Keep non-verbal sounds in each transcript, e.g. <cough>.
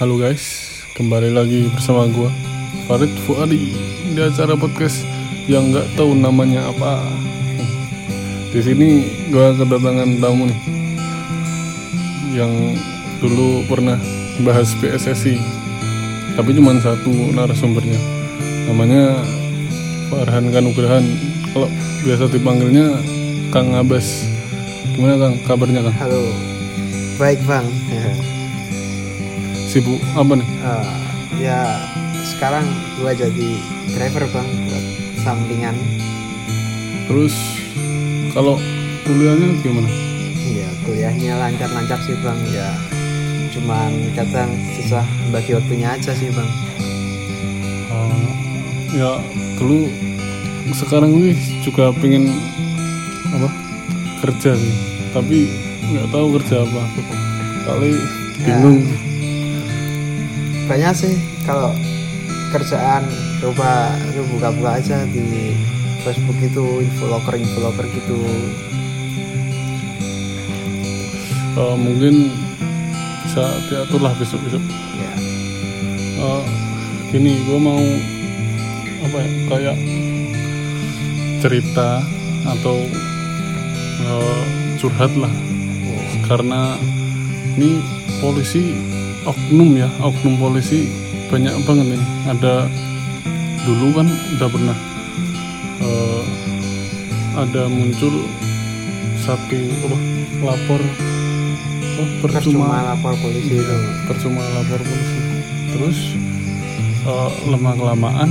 Halo guys, kembali lagi bersama gua Farid Fuadi di acara podcast yang nggak tahu namanya apa. Di sini gua kedatangan tamu nih yang dulu pernah bahas PSSI, tapi cuma satu narasumbernya. Namanya Farhan Kanugrahan. Kalau biasa dipanggilnya Kang Abas. Gimana Kang? Kabarnya Kang? Halo, baik bang. Sibuk apa nih? Eh, ya sekarang gua jadi driver bang buat sampingan. Terus kalau kuliahnya gimana? Ya kuliahnya lancar-lancar sih bang. Ya cuman kadang susah bagi waktunya aja sih bang. Uh, ya dulu sekarang ini juga pengen apa kerja sih tapi nggak tahu kerja apa kali bingung Banyak sih. Kalau kerjaan coba lu buka-buka aja di Facebook itu infoloker infoloker gitu. Uh, mungkin bisa diatur lah besok besok Ya. Uh, gini gue mau apa ya kayak cerita atau uh, curhat lah. Karena ini polisi oknum ya oknum polisi banyak banget nih ada dulu kan udah pernah eh, ada muncul satu apa lapor apa, percuma. Percuma lapor polisi itu. percuma lapor polisi. Terus eh, lama kelamaan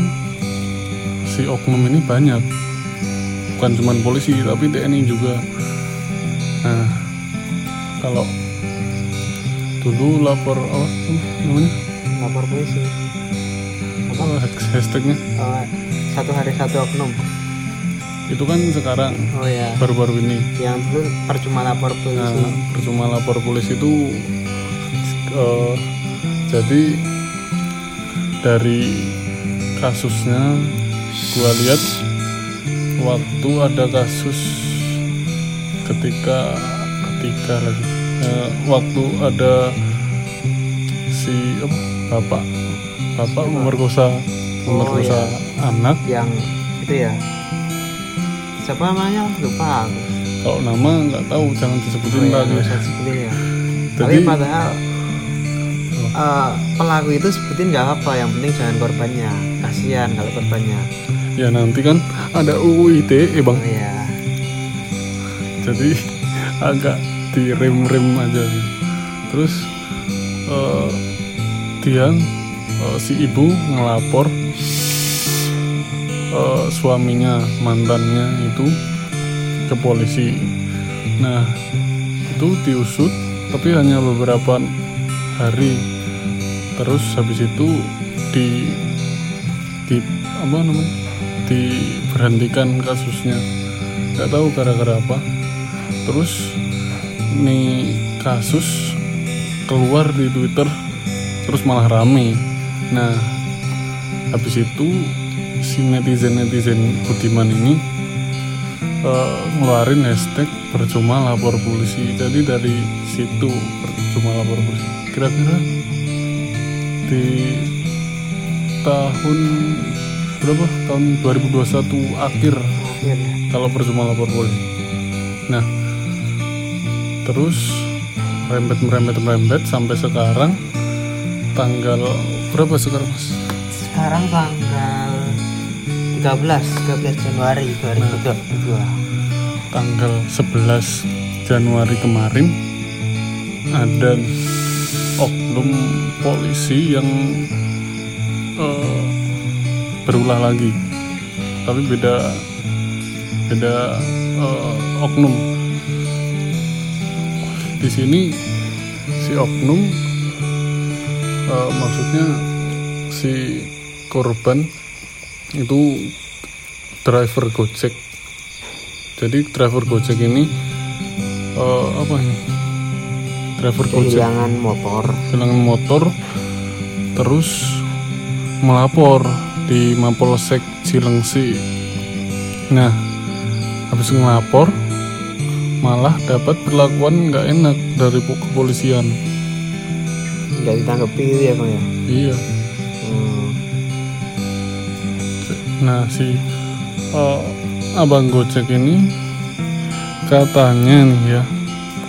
si oknum ini banyak. Bukan cuma polisi tapi TNI juga. Nah kalau dulu lapor apa namanya Lapor polisi. Apa? apa hashtagnya Eh, satu hari satu oknum. itu kan sekarang Oh ya. baru-baru ini yang dulu percuma lapor polisi Nah, percuma lapor polisi itu eh, jadi dari kasusnya gua lihat waktu ada kasus ketika ketika lagi eh, waktu ada si apa, bapak. Bapak memerkosa memerkosa anak. Yang itu ya. Siapa namanya? Lupa aku. Kalau nama nggak tahu jangan disebutin Oh, lagi sebutin ya. Jadi- tapi padahal eh, pelaku itu sebutin nggak apa yang penting jangan korbannya. Kasihan kalau korbannya. Ya nanti kan ada UU ITE bang. Oh ya jadi <laughs> agak direm-rem aja. Gitu. terus eh, dia eh, si ibu ngelapor eh, suaminya mantannya itu ke polisi. Nah itu diusut tapi hanya beberapa hari. Terus habis itu di di apa namanya diberhentikan kasusnya. Nggak tahu gara-gara apa. Terus nih kasus keluar di Twitter terus malah rame. Nah habis itu si netizen netizen Budiman ini eh, ngeluarin hashtag percuma lapor polisi. Jadi dari situ percuma lapor polisi. Kira-kira di tahun berapa? Tahun 2021 akhir akhirnya kalau percuma lapor polisi. Nah, terus merembet merembet merembet sampai sekarang tanggal berapa sekarang mas? sekarang tanggal 13 13 Januari 2022 Tanggal 11 Januari kemarin ada oknum polisi yang eh, berulah lagi, tapi beda beda eh, oknum. Di sini si oknum eh, maksudnya si korban itu driver Gojek. Jadi driver Gojek ini eh, apa ini? Driver Gojek kehilangan motor kehilangan motor terus melapor di Mapolsek Cilengsi. Nah, habis ngelapor malah dapat perlakuan nggak enak dari po- kepolisian. nggak ditanggapi gitu ya bang ya iya hmm. nah si eh, abang gojek ini katanya nih ya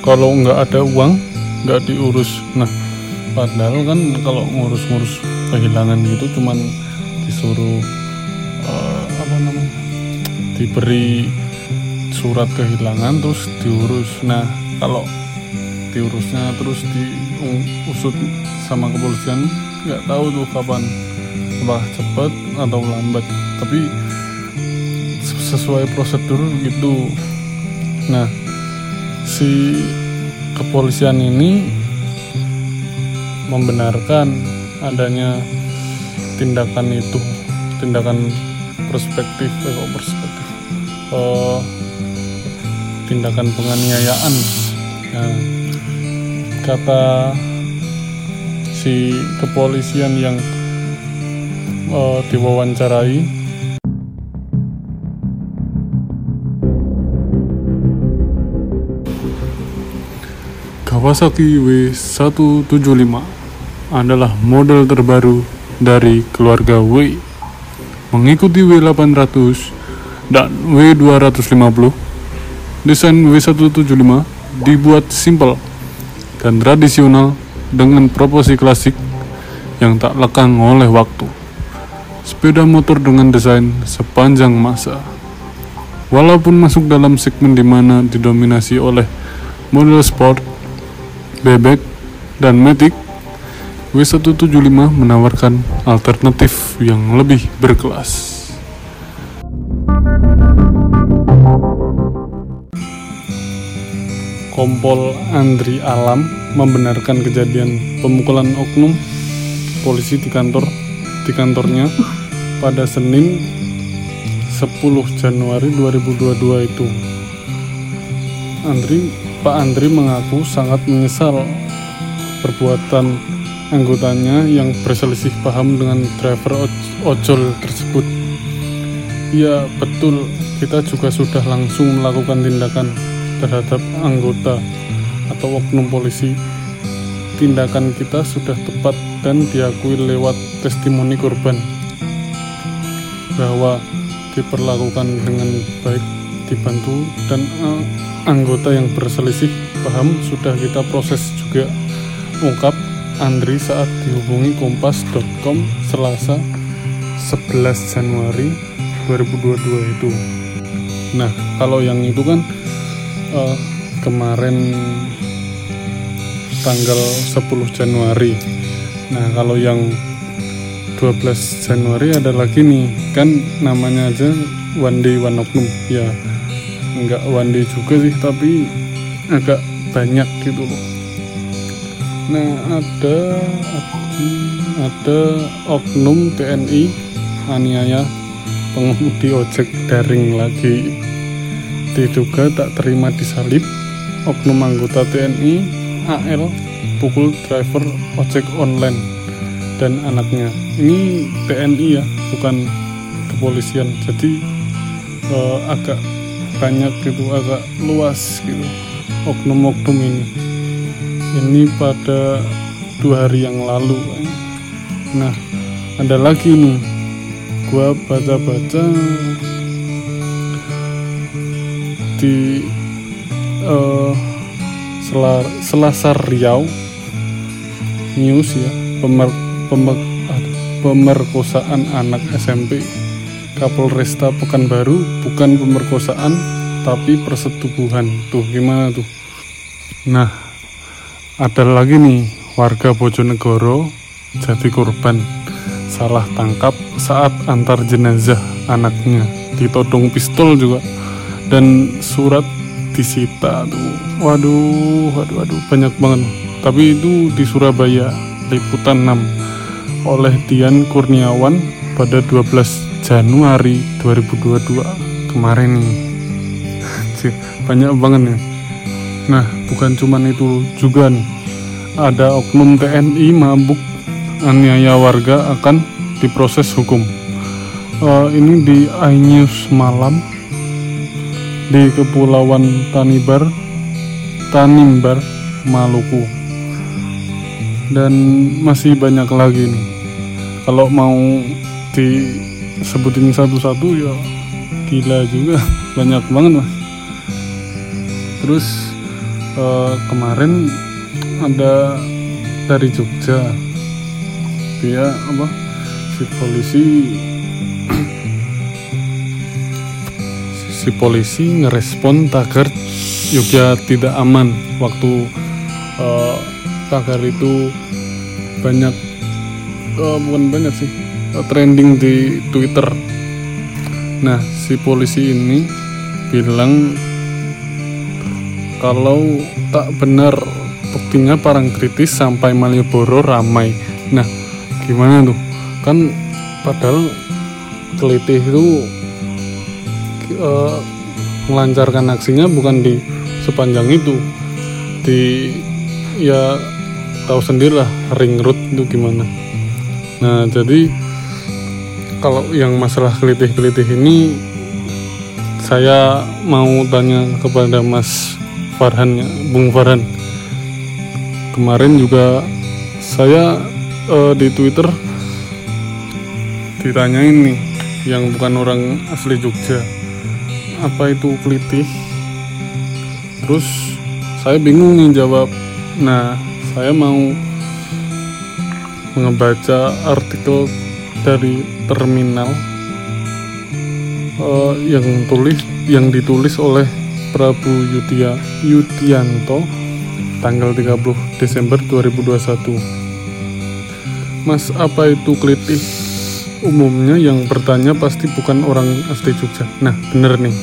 kalau nggak ada uang nggak diurus nah padahal kan kalau ngurus-ngurus kehilangan gitu cuman disuruh eh, apa namanya diberi surat kehilangan terus diurus. Nah kalau diurusnya terus diusut sama kepolisian nggak tahu tuh kapan apakah cepat atau lambat. Tapi sesuai prosedur gitu. Nah si kepolisian ini membenarkan adanya tindakan itu tindakan perspektif eh, perspektif? Eh, tindakan penganiayaan. Nah, kata si kepolisian yang eh, diwawancarai. Kawasaki W175 adalah model terbaru dari keluarga W. Mengikuti W800 dan W250 desain W175 dibuat simpel dan tradisional dengan proporsi klasik yang tak lekang oleh waktu sepeda motor dengan desain sepanjang masa walaupun masuk dalam segmen di mana didominasi oleh model sport bebek dan matic W175 menawarkan alternatif yang lebih berkelas. Kompol Andri Alam membenarkan kejadian pemukulan oknum polisi di kantor di kantornya pada Senin 10 Januari 2022 itu. Andri Pak Andri mengaku sangat menyesal perbuatan anggotanya yang berselisih paham dengan driver oj- ojol tersebut. Ya betul, kita juga sudah langsung melakukan tindakan terhadap anggota atau oknum polisi. Tindakan kita sudah tepat dan diakui lewat testimoni korban bahwa diperlakukan dengan baik dibantu dan eh, anggota yang berselisih paham sudah kita proses juga ungkap Andri saat dihubungi kompas.com Selasa 11 Januari 2022 itu nah kalau yang itu kan eh, kemarin tanggal 10 Januari. Nah kalau yang 12 Januari ada lagi nih. Kan namanya aja one day one oknum. Ya nggak one day juga sih tapi agak banyak gitu loh. Nah ada ada oknum TNI aniaya pengemudi ojek daring lagi diduga tak terima disalib oknum anggota TNI AL pukul driver ojek online dan anaknya. Ini TNI ya bukan kepolisian. Jadi eh, agak banyak gitu agak luas gitu oknum-oknum ini. Ini pada dua hari yang lalu. Nah ada lagi nih. Gua baca-baca di eh, Selar, Selasar Riau News ya pemer, pemer- pemerkosaan anak SMP Kapolresta Pekanbaru. Bukan pemerkosaan tapi persetubuhan. Tuh gimana tuh? Nah ada lagi nih warga Bojonegoro jadi korban salah tangkap saat antar jenazah anaknya. Ditodong pistol juga dan surat disita tuh. Waduh waduh waduh banyak banget. Tapi itu di Surabaya liputan 6 oleh Dian Kurniawan pada 12 Januari 2022 kemarin nih. <laughs> Banyak banget nih. Nah bukan cuman itu juga nih. Ada oknum TNI mabuk aniaya warga akan diproses hukum. Eh, ini di iNews malam di Kepulauan Tanibar Tanimbar Maluku. Dan masih banyak lagi nih. Kalau mau disebutin satu-satu ya gila juga. <laughs> Banyak banget mas. Terus eh, kemarin ada dari Jogja. Dia apa si polisi si polisi ngerespon tagar Jogja tidak aman. Waktu eh, tagar itu banyak eh, bukan banyak sih eh, trending di Twitter. Nah si polisi ini bilang kalau tak benar buktinya parang kritis sampai Malioboro ramai. Nah gimana tuh? Kan padahal kelitih itu eh, melancarkan aksinya bukan di sepanjang itu. Di ya tahu sendirilah ring road itu gimana. Nah jadi kalau yang masalah kelitih-kelitih ini saya mau tanya kepada Mas Farhan ya, Bung Farhan. Kemarin juga saya eh, di Twitter ditanyain nih yang bukan orang asli Jogja apa itu kelitih? Terus saya bingung nih jawab. Nah saya mau ngebaca artikel dari terminal eh, yang tulis yang ditulis oleh Prabu Yudya Yudianto tanggal 30 Desember 2021 Mas apa itu kelitih umumnya yang bertanya pasti bukan orang asli Jogja. Nah bener nih.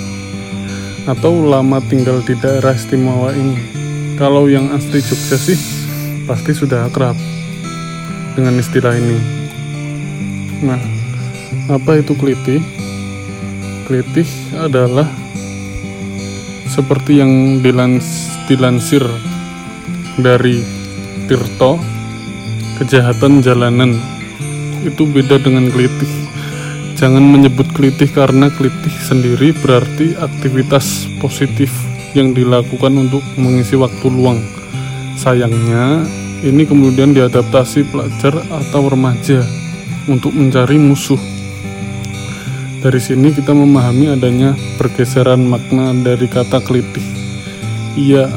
Atau lama tinggal di daerah istimewa ini. Kalau yang asli Jogja sih pasti sudah akrab dengan istilah ini. Nah apa itu kelitih? Kelitih adalah seperti yang dilans, dilansir dari Tirto kejahatan jalanan itu beda dengan kelitih. Jangan menyebut kelitih karena kelitih sendiri berarti aktivitas positif yang dilakukan untuk mengisi waktu luang. Sayangnya ini kemudian diadaptasi pelajar atau remaja untuk mencari musuh. Dari sini kita memahami adanya pergeseran makna dari kata kelitih. Ia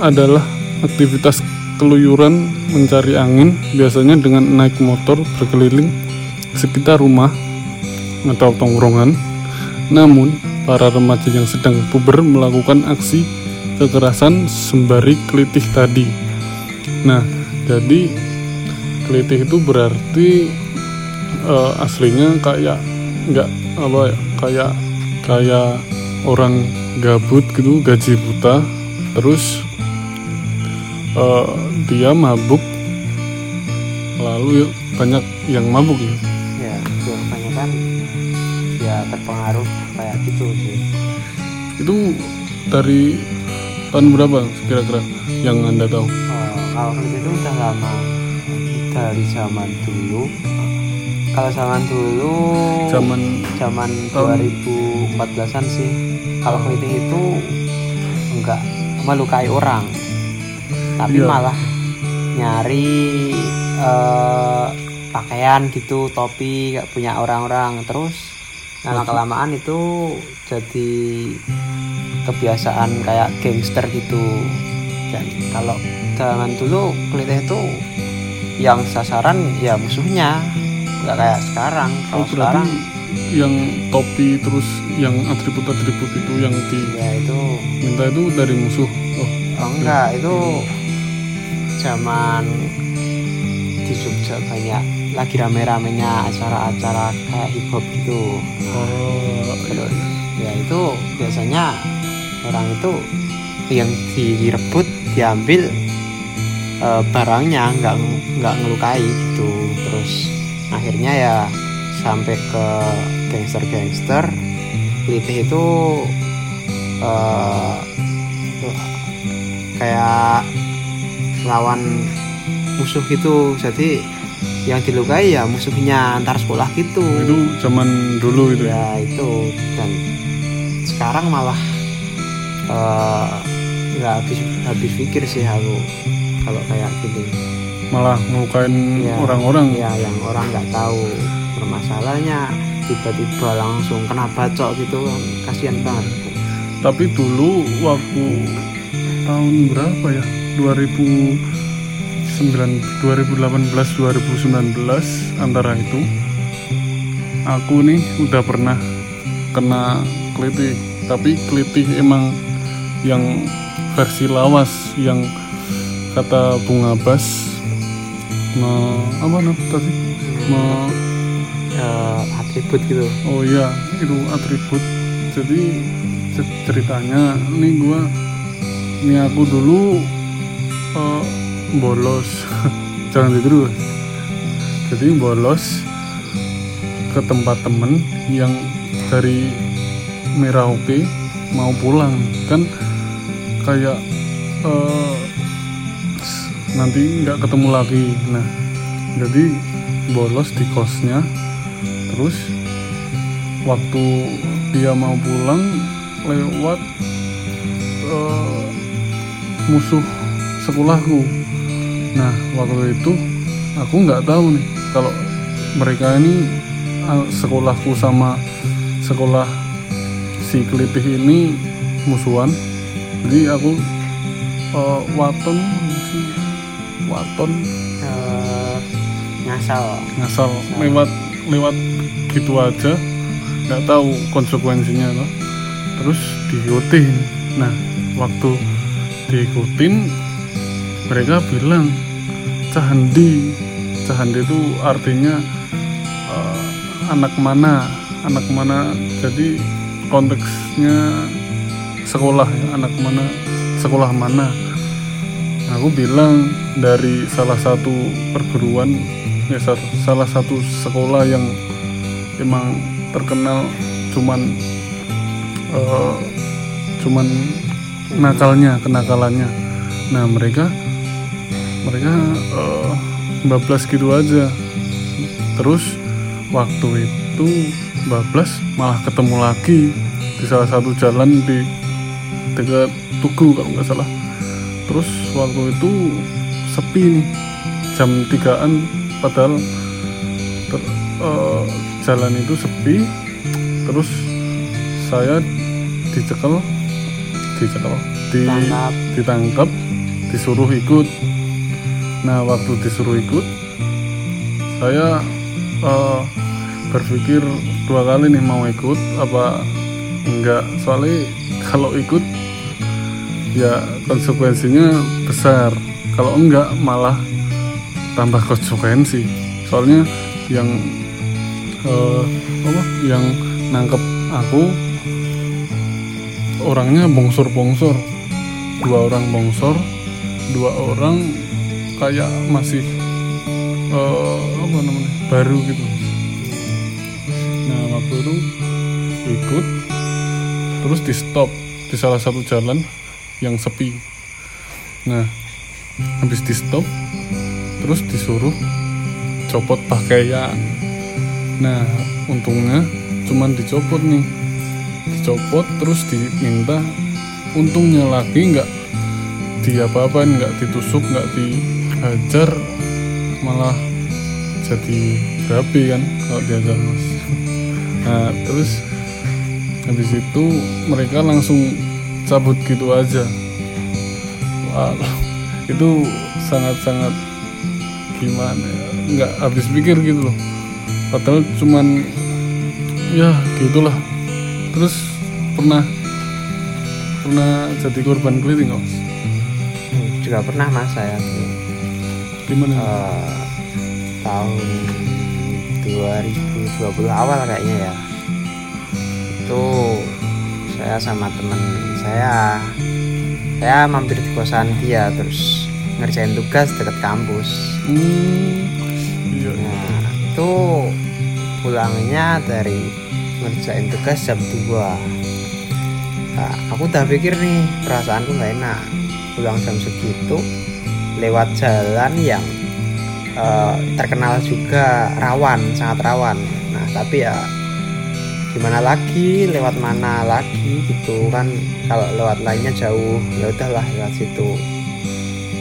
adalah aktivitas keluyuran mencari angin biasanya dengan naik motor berkeliling sekitar rumah atau tongkrongan. Namun para remaja yang sedang puber melakukan aksi kekerasan sembari kelitih tadi. Nah jadi kelitih itu berarti eh, aslinya kayak nggak apa ya kayak kayak orang gabut gitu gaji buta terus eh, dia mabuk. Lalu ya banyak yang mabuk ya? Ya itu kebanyakan ya terpengaruh kayak gitu sih. Itu dari tahun berapa kira-kira yang anda tahu? Eh, kalau itu udah lama. Dari zaman dulu. Kalau zaman dulu zaman zaman Tahun- 2014an sih. Kalau keliting itu enggak melukai orang tapi Iya. malah nyari eh, pakaian gitu topi kayak punya orang-orang. Terus lama kelamaan itu jadi kebiasaan kayak gangster gitu. Dan kalau zaman dulu kelitih itu yang sasaran ya musuhnya nggak kayak sekarang. Oh, kalau berarti sekarang yang topi terus yang atribut-atribut itu yang ya itu diminta itu dari musuh. Oh oh enggak itu zaman di Jogja banyak lagi rame-ramenya acara-acara kayak hip hop gitu. Oh iya, ya itu biasanya orang itu yang direbut diambil eh, barangnya nggak nggak ngelukai gitu. Terus akhirnya ya sampai ke gangster-gangster Litih itu eh, kayak lawan musuh gitu. Jadi yang dilukai ya musuhnya antar sekolah gitu. Itu zaman dulu itu ya? Ya itu. Dan sekarang malah eh, nggak habis habis pikir sih aku kalau kayak gini. Malah ngelukain Ya, orang-orang? ya yang orang nggak tahu permasalahannya. Tiba-tiba langsung kena bacok gitu kan. Kasihan banget. Tapi dulu waktu tahun berapa ya 2009 2018 2019 antara itu aku nih udah pernah kena kelitih. Tapi kelitih emang yang versi lawas yang kata Bung Abbas me, apa namanya tadi? Me- Eh, atribut gitu. Oh iya, itu atribut. Jadi ce- ceritanya nih gua ini aku dulu eh, bolos. <laughs> Jangan ditiru. Jadi bolos ke tempat temen yang dari Merauke mau pulang kan kayak s- nanti nggak ketemu lagi. Nah, jadi bolos di kosnya terus waktu dia mau pulang lewat eh, musuh sekolahku. Nah waktu itu aku nggak tahu nih kalau mereka ini eh, sekolahku sama sekolah si kelitih ini musuhan. Jadi aku eh, waton waton. Eh, ngasal. Ngasal. Lewat lewat gitu aja. Nggak tahu konsekuensinya loh terus diikutin. Nah waktu diikutin mereka bilang cahandi cahandi itu artinya eh, anak mana anak mana. Jadi konteksnya sekolah ya anak mana sekolah mana. Aku bilang dari salah satu perguruan ya sa- salah satu sekolah yang emang terkenal cuman eh, cuman nakalnya kenakalannya. Nah mereka mereka eh, bablas gitu aja. Terus waktu itu bablas malah ketemu lagi di salah satu jalan di dekat Tugu kalau nggak salah. Terus waktu itu sepi nih jam 3an padahal ter- eh, jalan itu sepi. Terus saya dicekel dicekel di Tangkap. ditangkap disuruh ikut nah waktu disuruh ikut saya eh, berpikir dua kali nih mau ikut apa enggak. Soalnya kalau ikut ya konsekuensinya besar. Kalau enggak malah tambah konsekuensi. Soalnya yang eh, apa yang nangkep aku orangnya bongsor-bongsor. Dua orang bongsor dua orang kayak masih eh, apa namanya baru gitu. Nah itu ikut terus di stop di salah satu jalan yang sepi. Nah habis di stop terus disuruh copot pakaian. Nah untungnya cuman dicopot nih. Dicopot terus diminta untungnya lagi nggak diapa-apain nggak ditusuk nggak dihajar malah jadi berapi kan kalau diajar mas. Nah terus habis itu mereka langsung cabut gitu aja. Wah, itu sangat-sangat gimana ya? Nggak habis pikir gitu loh. Padahal cuman ya gitulah. Terus pernah pernah jadi korban keliling mas? Juga pernah mas saya tuh gimana? Eh, tahun 2020 awal kayaknya ya. Itu saya sama temen saya saya mampir di kosan dia terus ngerjain tugas deket kampus. Hmm, iya nah itu pulangnya dari ngerjain tugas jam 2 nah, aku udah pikir nih perasaanku nggak enak. Pulang jam segitu lewat jalan yang eh, terkenal juga rawan sangat rawan. Nah tapi ya gimana lagi lewat mana lagi gitu kan. Kalau lewat lainnya jauh ya udahlah lewat situ.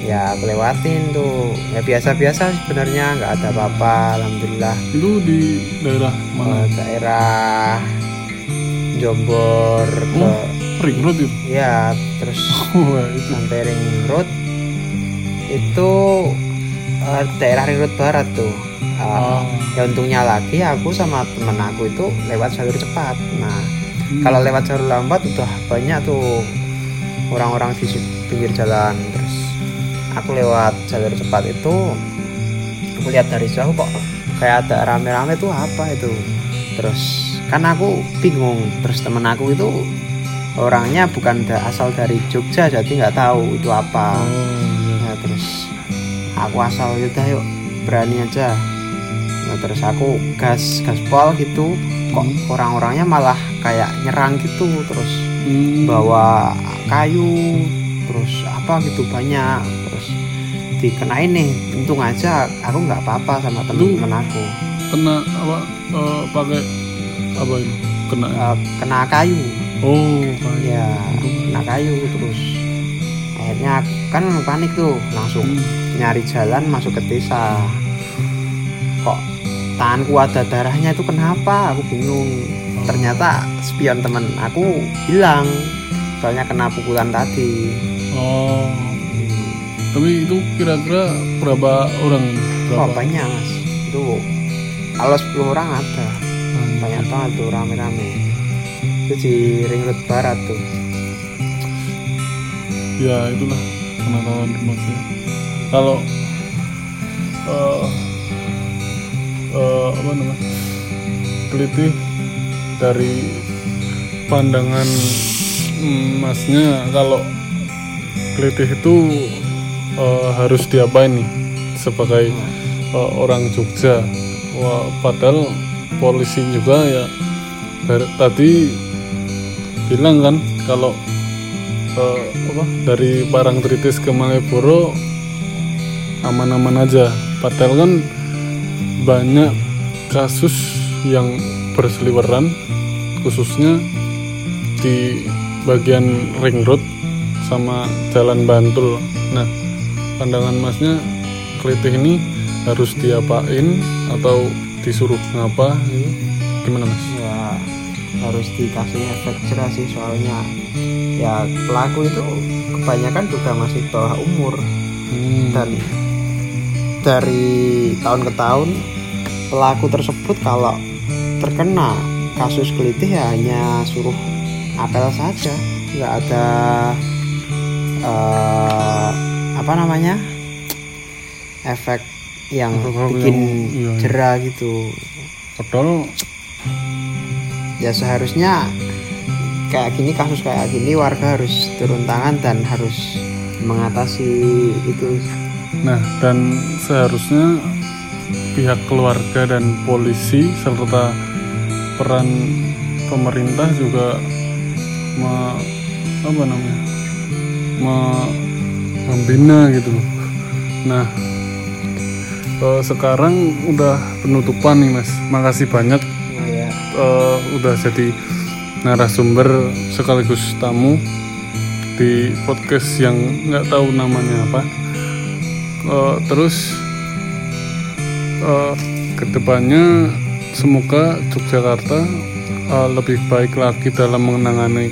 Ya aku lewatin tuh. Ya biasa-biasa sebenarnya nggak ada apa-apa alhamdulillah. Itu di daerah mana? Eh, daerah Jombor ke oh ring road itu? Ya terus <laughs> itu. sampai ring road itu eh, daerah ring road barat tuh. Eh, ah ya untungnya lagi aku sama temen aku itu lewat jalur cepat. Nah hmm. kalau lewat jalur lambat udah banyak tuh orang-orang di pinggir jalan. Terus aku lewat jalur cepat itu aku lihat dari jauh kok kayak ada rame-rame tuh apa itu. Terus kan aku bingung. Terus temen aku itu orangnya bukan asal dari Jogja jadi nggak tahu itu apa. Oh Nah, terus aku asal yaudah yuk berani aja. Nah terus aku gas gaspol gitu. Kok Hmm. orang-orangnya malah kayak nyerang gitu terus Hmm. bawa kayu terus apa gitu banyak. Terus dikenain nih untung aja aku nggak apa-apa sama temen-temen aku. kena apa eh, pakai apa itu kena. Eh, kena kayu. Oh kayak ya kena kayu terus. Akhirnya kan panik tuh langsung Hmm. nyari jalan masuk ke desa. Kok tanganku ada darahnya itu kenapa? Aku bingung. Ternyata spion temen aku bilang soalnya kena pukulan tadi. Oh. Tapi itu kira-kira berapa orang? Berapa? Banyak mas. Itu kalau 10 orang ada. Ah, banyak banget tuh rame-rame. Itu di ring road barat tuh. Ya itulah pengetahuan maksudnya. Kalau eh eh, apa namanya teliti dari pandangan mm, masnya kalau teliti itu eh, harus diapain nih sebagai eh, orang Jogja? Wah, padahal polisi juga ya dari, tadi bilang kan kalau eh, apa? Dari Parangtritis ke Malioboro aman-aman aja. Padahal kan banyak kasus yang berseliweran khususnya di bagian ring road sama jalan Bantul. Nah pandangan masnya kelitih ini harus diapain atau disuruh ngapa? Gimana mas? Harus dikasih efek jerah sih soalnya ya pelaku itu kebanyakan juga masih bawah umur Hmm. dan dari tahun ke tahun pelaku tersebut kalau terkena kasus kelitih ya hanya suruh apel saja nggak ada eh, apa namanya efek yang bikin yang- iya, iya. jerah gitu padahal ya seharusnya kayak gini kasus kayak gini warga harus turun tangan dan harus mengatasi itu Nah, dan seharusnya pihak keluarga dan polisi serta peran pemerintah juga me- apa namanya? me- membina gitu. Nah, eh, sekarang udah penutupan nih Mas. Makasih banyak eh, udah jadi narasumber sekaligus tamu di podcast yang nggak tahu namanya apa. Eh, terus eh, ke depannya semoga Yogyakarta eh, lebih baik lagi dalam menangani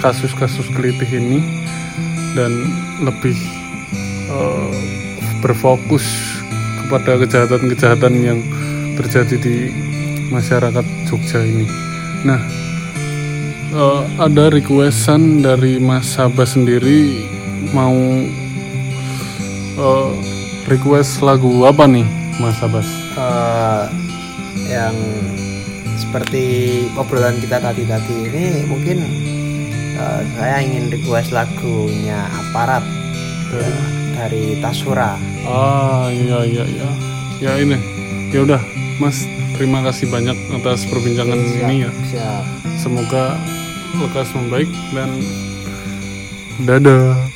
kasus-kasus kelitih ini dan lebih eh, berfokus kepada kejahatan-kejahatan yang terjadi di masyarakat Jogja ini. Nah, eh, ada requestan dari Mas Sabah sendiri mau eh, request lagu apa nih, Mas Sabas? Eh, yang seperti obrolan kita tadi tadi ini mungkin eh, saya ingin request lagunya aparat ya, dari Tasura Ah, iya iya iya. Ya ini. Ya udah, Mas, terima kasih banyak atas perbincangan ini ya. siap Semoga lekas membaik dan dadah.